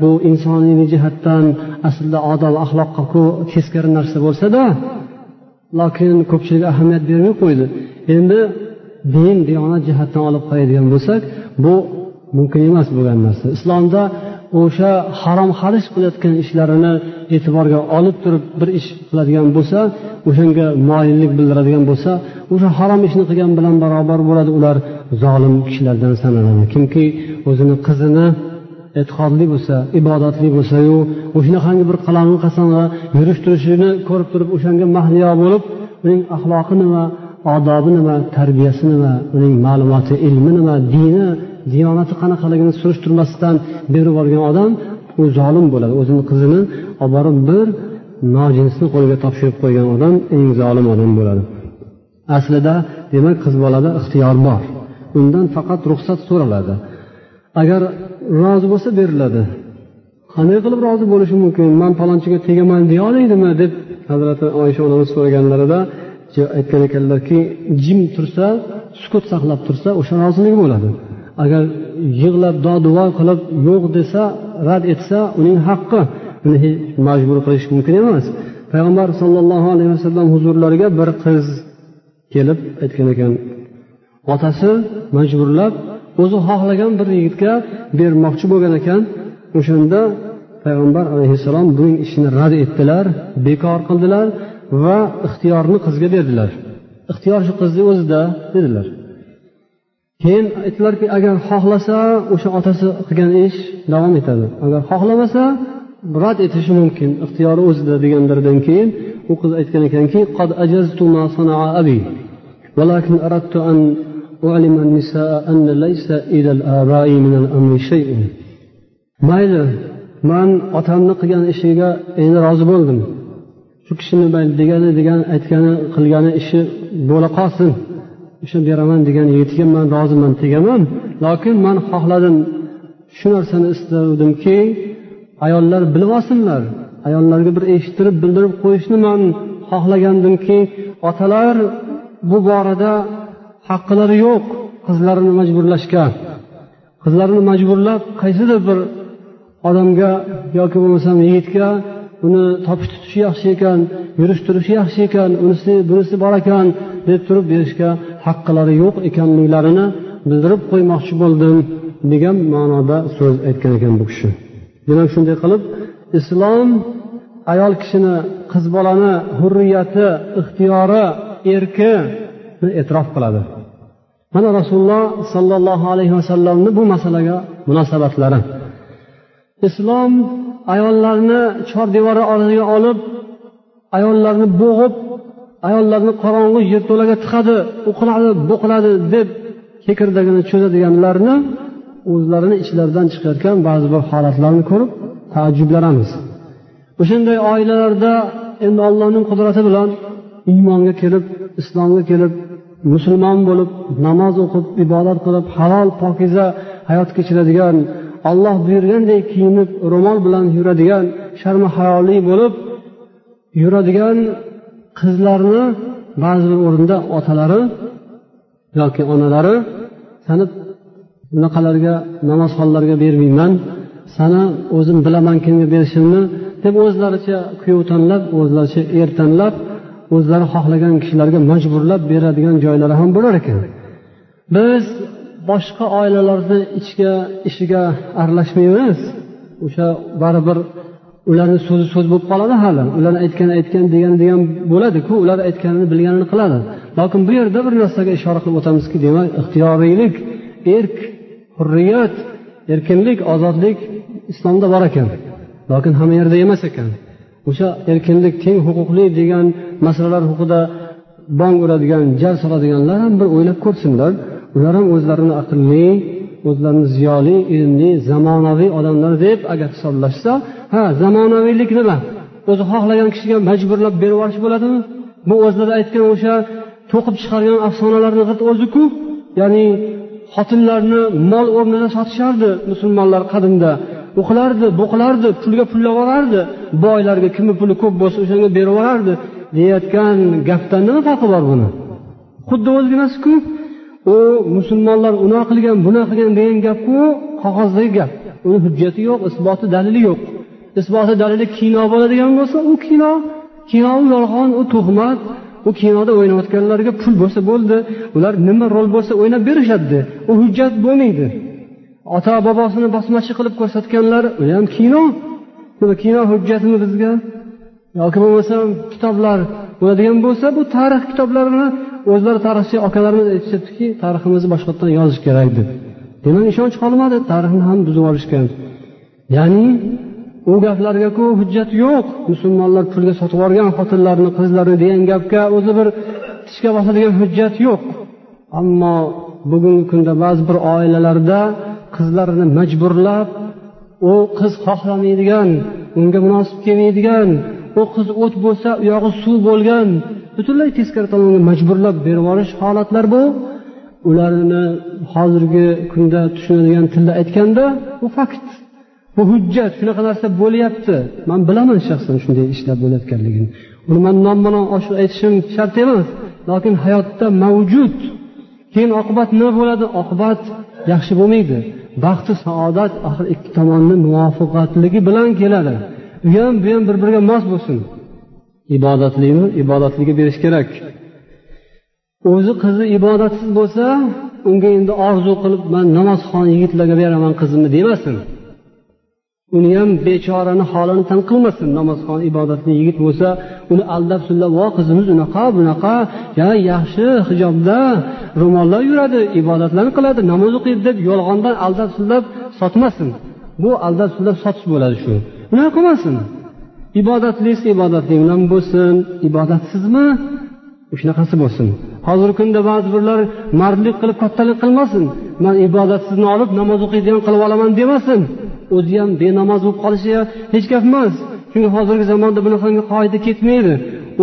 bu insoniy jihatdan aslida odob axloqqa teskari narsa bo'lsada lokin ko'pchilik ahamiyat bermay qo'ydi. Endi din diyonat jihatdan olib qaraydigan bo'lsak bu mumkin emas bo'lgan narsa. Islomda o'sha harom xarish qilayotgan ishlarini e'tiborga olib turib bir ish qiladigan bo'lsa o'shanga moyillik bildiradigan bo'lsa o'sha harom ishni qilgan bilan barobar bo'ladi ular zolim kishilardan sanaladi. Kimki o'zini qizini e'tiqodli bo'lsa ibodatli bo'lsayu o'shanaqangi bir qalang'i qasamga yurish turishini ko'rib turib o'shanga mahliyo bo'lib uning axloqi nima odobi nima tarbiyasi nima uning ma'lumoti ilmi nima dini diyonati qanaqaligini surishtirmasdan berib yuborgan odam u zolim bo'ladi. O'zini qizini olib borib bir nojinsni qo'liga topshirib qo'ygan odam eng zolim odam bo'ladi. Aslida demak qiz bolada ixtiyor bor. Undan faqat ruxsat so'raladi. Agar rozi bo'lsa beriladi. Qanday qilib rozi bo'lishi mumkin? Man palonchiga tegaman deya olaydimi deb hazrati oysha onamiz so'raganlarida aytgan ekanlarki jim tursa sukut saqlab tursa o'sha roziligi bo'ladi. Agar yig'lab doduvo qilib yo'q desa rad etsa uning haqqi. Uni majbur qilish mumkin emas. Payg'ambar sollallohu alayhi vasallam huzurlariga bir qiz kelib aytgan ekan otasi majburlab o'zi xohlagan bir yigitga bermoqchi bo'lgan ekan. O'shanda payg'ambar alayhissalom buning ishini rad etdilar bekor qildilar va ixtiyorni qizga berdilar. Ixtiyor shu qizni o'zida dedilar. Keyin aytdilarki agar xohlasa o'sha otasi qilgan ish davom etadi. Agar xohlamasa rad etishi mumkin ixtiyori o'zida deganlaridan keyin u qiz aytgan ekanki ولكن أردت أن أعلم النساء أن ليس إلى الآباء من الأمر شيء mayli man otamni qilgan ishiga endi rozi bo'ldim shu kishini degani degan aytgani qilgani ishi bo'la qolsin o'sha beraman degan yigitga man roziman tegaman lokin man xohladim shu narsani istavdimki ayollar bilib olsinlar ayollarga bir eshittirib bildirib qo'yishni man xohlagandimki otalar bu borada haqqilari yo'q qizlarini majburlashga qizlarini majburlab qaysidir bir odamga yoki bo'lmasam yigitga uni topish tutishi yaxshi ekan yurish turishi yaxshi ekan unisi bunisi bor ekan deb turib berishga haqqilari yo'q ekanliklarini bildirib qo'ymoqchi bo'ldim degan ma'noda so'z aytgan ekan bu kishi. Demak shunday qilib islom ayol kishini qiz bolani hurriyati ixtiyori erki e'tirof qiladi. Mana rasululloh sollallohu alayhi vasallamni bu masalaga munosabatlari. Islom ayollarni chor devori orasiga olib ayollarni bo'g'ib ayollarni qorong'u yerto'laga tiqadi u qiladi bu qiladi deb kekirdagini cho'zadiganlarni o'zlarini ichlaridan chiqayotgan ba'zi bir holatlarni ko'rib taajjublanamiz. O'shanday oilalarda endi allohning qudrati bilan iymonga kelib islomga kelib musulmon bo'lib namoz o'qib ibodat qilib halol pokiza hayot kechiradigan olloh buyurgandek kiyinib ro'mol bilan yuradigan sharmi hayoli bo'lib yuradigan qizlarni ba'zi bir o'rinda otalari yoki onalari sani bunaqalarga namozxonlarga bermayman sani o'zim bilaman kimga berishimni deb o'zlaricha kuyov tanlab o'zlaricha er tanlab o'zlari xohlagan kishilarga majburlab beradigan joylari ham bo'lar ekan. Biz boshqa oilalarni ichiga ishiga aralashmaymiz. O'sha baribir ularni so'zi so'z bo'lib qoladi hali. Ularni aytgani aytgan degani degan bo'ladiku ular aytganini bilganini qiladi. Lokin bu yerda bir narsaga ishora qilib o'tamizki demak ixtiyoriylik erk hurriyat erkinlik ozodlik islomda bor ekan. Lokin hamma yerda emas ekan. O'sha erkinlik teng huquqli degan masalalar haqida bong uradigan jar soladiganlar ham bir o'ylab ko'rsinlar. Ular ham o'zlarini aqlli o'zlarini ziyoli ilmli zamonaviy odamlar deb agar hisoblashsa ha zamonaviylik nima o'zi xohlagan kishiga majburlab berib yuborish bo'ladimi? Bu o'zlari aytgan o'sha to'qib chiqargan afsonalarni o'ziku ya'ni xotinlarni mol o'rnida sotishardi musulmonlar qadimda. U boqilardi pulga pullab olardi. Boylarga kimni puli ko'p bo'lsa o'shanga berib yuborardi deyayotgan gapdan nima farqi bor buni? Xuddi o'zi emasku u musulmonlar unaqa qilgan bunaqa qilgan degan gapku qog'ozdagi gap. Uni hujjati yo'q isboti dalili yo'q. Isboti dalili kino bo'ladigan bo'lsa u kino. Kino u yolg'on u tuhmat. U kinoda o'ynayotganlarga pul bo'lsa bo'ldi ular nima rol bo'lsa o'ynab berishadi u hujjat bo'lmaydi. Ota bobosini bosmachi qilib ko'rsatganlar u ham kino. Kino hujjatmi bizga yoki bo'lmasa kitoblar bo'ladigan bo'lsa bu tarix kitoblarini o'zlari tarixchi akalarimiz aytishyaptiki tariximizni boshqatdan yozish kerak deb demak ishonch qolmadi tarixni ham buzib yuborishgan ya'ni u gaplargaku hujjat yo'q. Musulmonlar pulga sotib yuborgan xotinlarni qizlarni degan gapga o'zi bir tishga bosadigan hujjat yo'q. Ammo bugungi kunda ba'zi bir oilalarda qizlarini majburlab u qiz xohlamaydigan unga munosib kelmaydigan u qiz o't bo'lsa u yog'i suv bo'lgan butunlay teskari tomonga majburlab berib yuborish holatlar bu. Ularni hozirgi kunda tushunadigan tilda aytganda bu fakt bu hujjat shunaqa narsa bo'lyapti. Man bilaman shaxsan shunday ishlar bo'layotganligini. Uni man nom ochiq aytishim shart emas lokin hayotda mavjud. Keyin oqibat nima bo'ladi? Oqibat yaxshi bo'lmaydi. Baxti saodat axir ikki tomonni muvofiqatligi bilan keladi. U ham bu ham bir biriga mos bo'lsin. Ibodatlimi ibodatliga berish kerak. O'zi qizi ibodatsiz bo'lsa unga endi orzu qilib man namozxon yigitlarga beraman qizimni demasin. Uni ham bechorani holini tan qilmasin. Namozxon ibodatli yigit bo'lsa uni aldab sullab vo qizimiz unaqa bunaqa. Ya yaxshi hijobda ro'mollar yuradi ibodatlarni qiladi namoz o'qiydi deb yolg'ondan aldab sullab sotmasin. Bu aldab sullab sotish bo'ladi shu. Unaqa qilmasin. Ibodatlisi ibodatli bilan bo'lsin. Ibodatsizmi shunaqasi bo'lsin. Hozirgi kunda ba'zi birlar mardlik qilib kattalik qilmasin. Man ibodatsizni olib namoz o'qiydigan qilib olaman demasin. O'zi ham benamoz bo'lib qolishi hech gap emas. Chunki hozirgi zamonda bunaqangi qoida ketmaydi.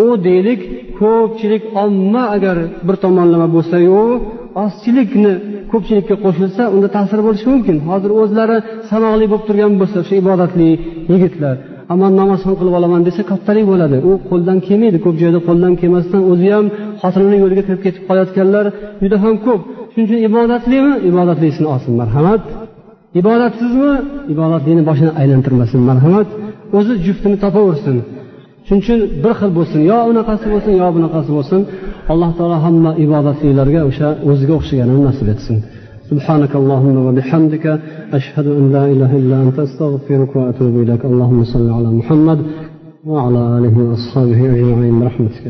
U deylik ko'pchilik omma agar bir tomonlama bo'lsayu ozchilikni ko'pchilikka qo'shilsa unda ta'sir bo'lishi mumkin. Hozir o'zlari sanoqli bo'lib turgan bo'lsa o'sha ibodatli yigitlar ammo namoz ham qilib olaman desa kattalik bo'ladi. U qo'ldan kelmaydi. Ko'p joyda qo'ldan kelmasdan o'zi ham xotinini yo'liga kirib ketib qolayotganlar juda ham ko'p. Shuning uchun ibodatlimi? Ibodatlisini olsin marhamat. ibodatsizmi ibodatlini boshini aylantirmasin marhamat o'zi juftini topaversin shuning uchun bir xil bo'lsin yo unaqasi bo'lsin yo bunaqasi bo'lsin alloh taolo hamma ibodatlilarga o'sha o'ziga o'xshaganini nasib etsin سبحانك اللهم وبحمدك أشهد أن لا إله إلا أنت أستغفرك وأتوب إليك اللهم صل على محمد وعلى آله وأصحابه أجمعين برحمتك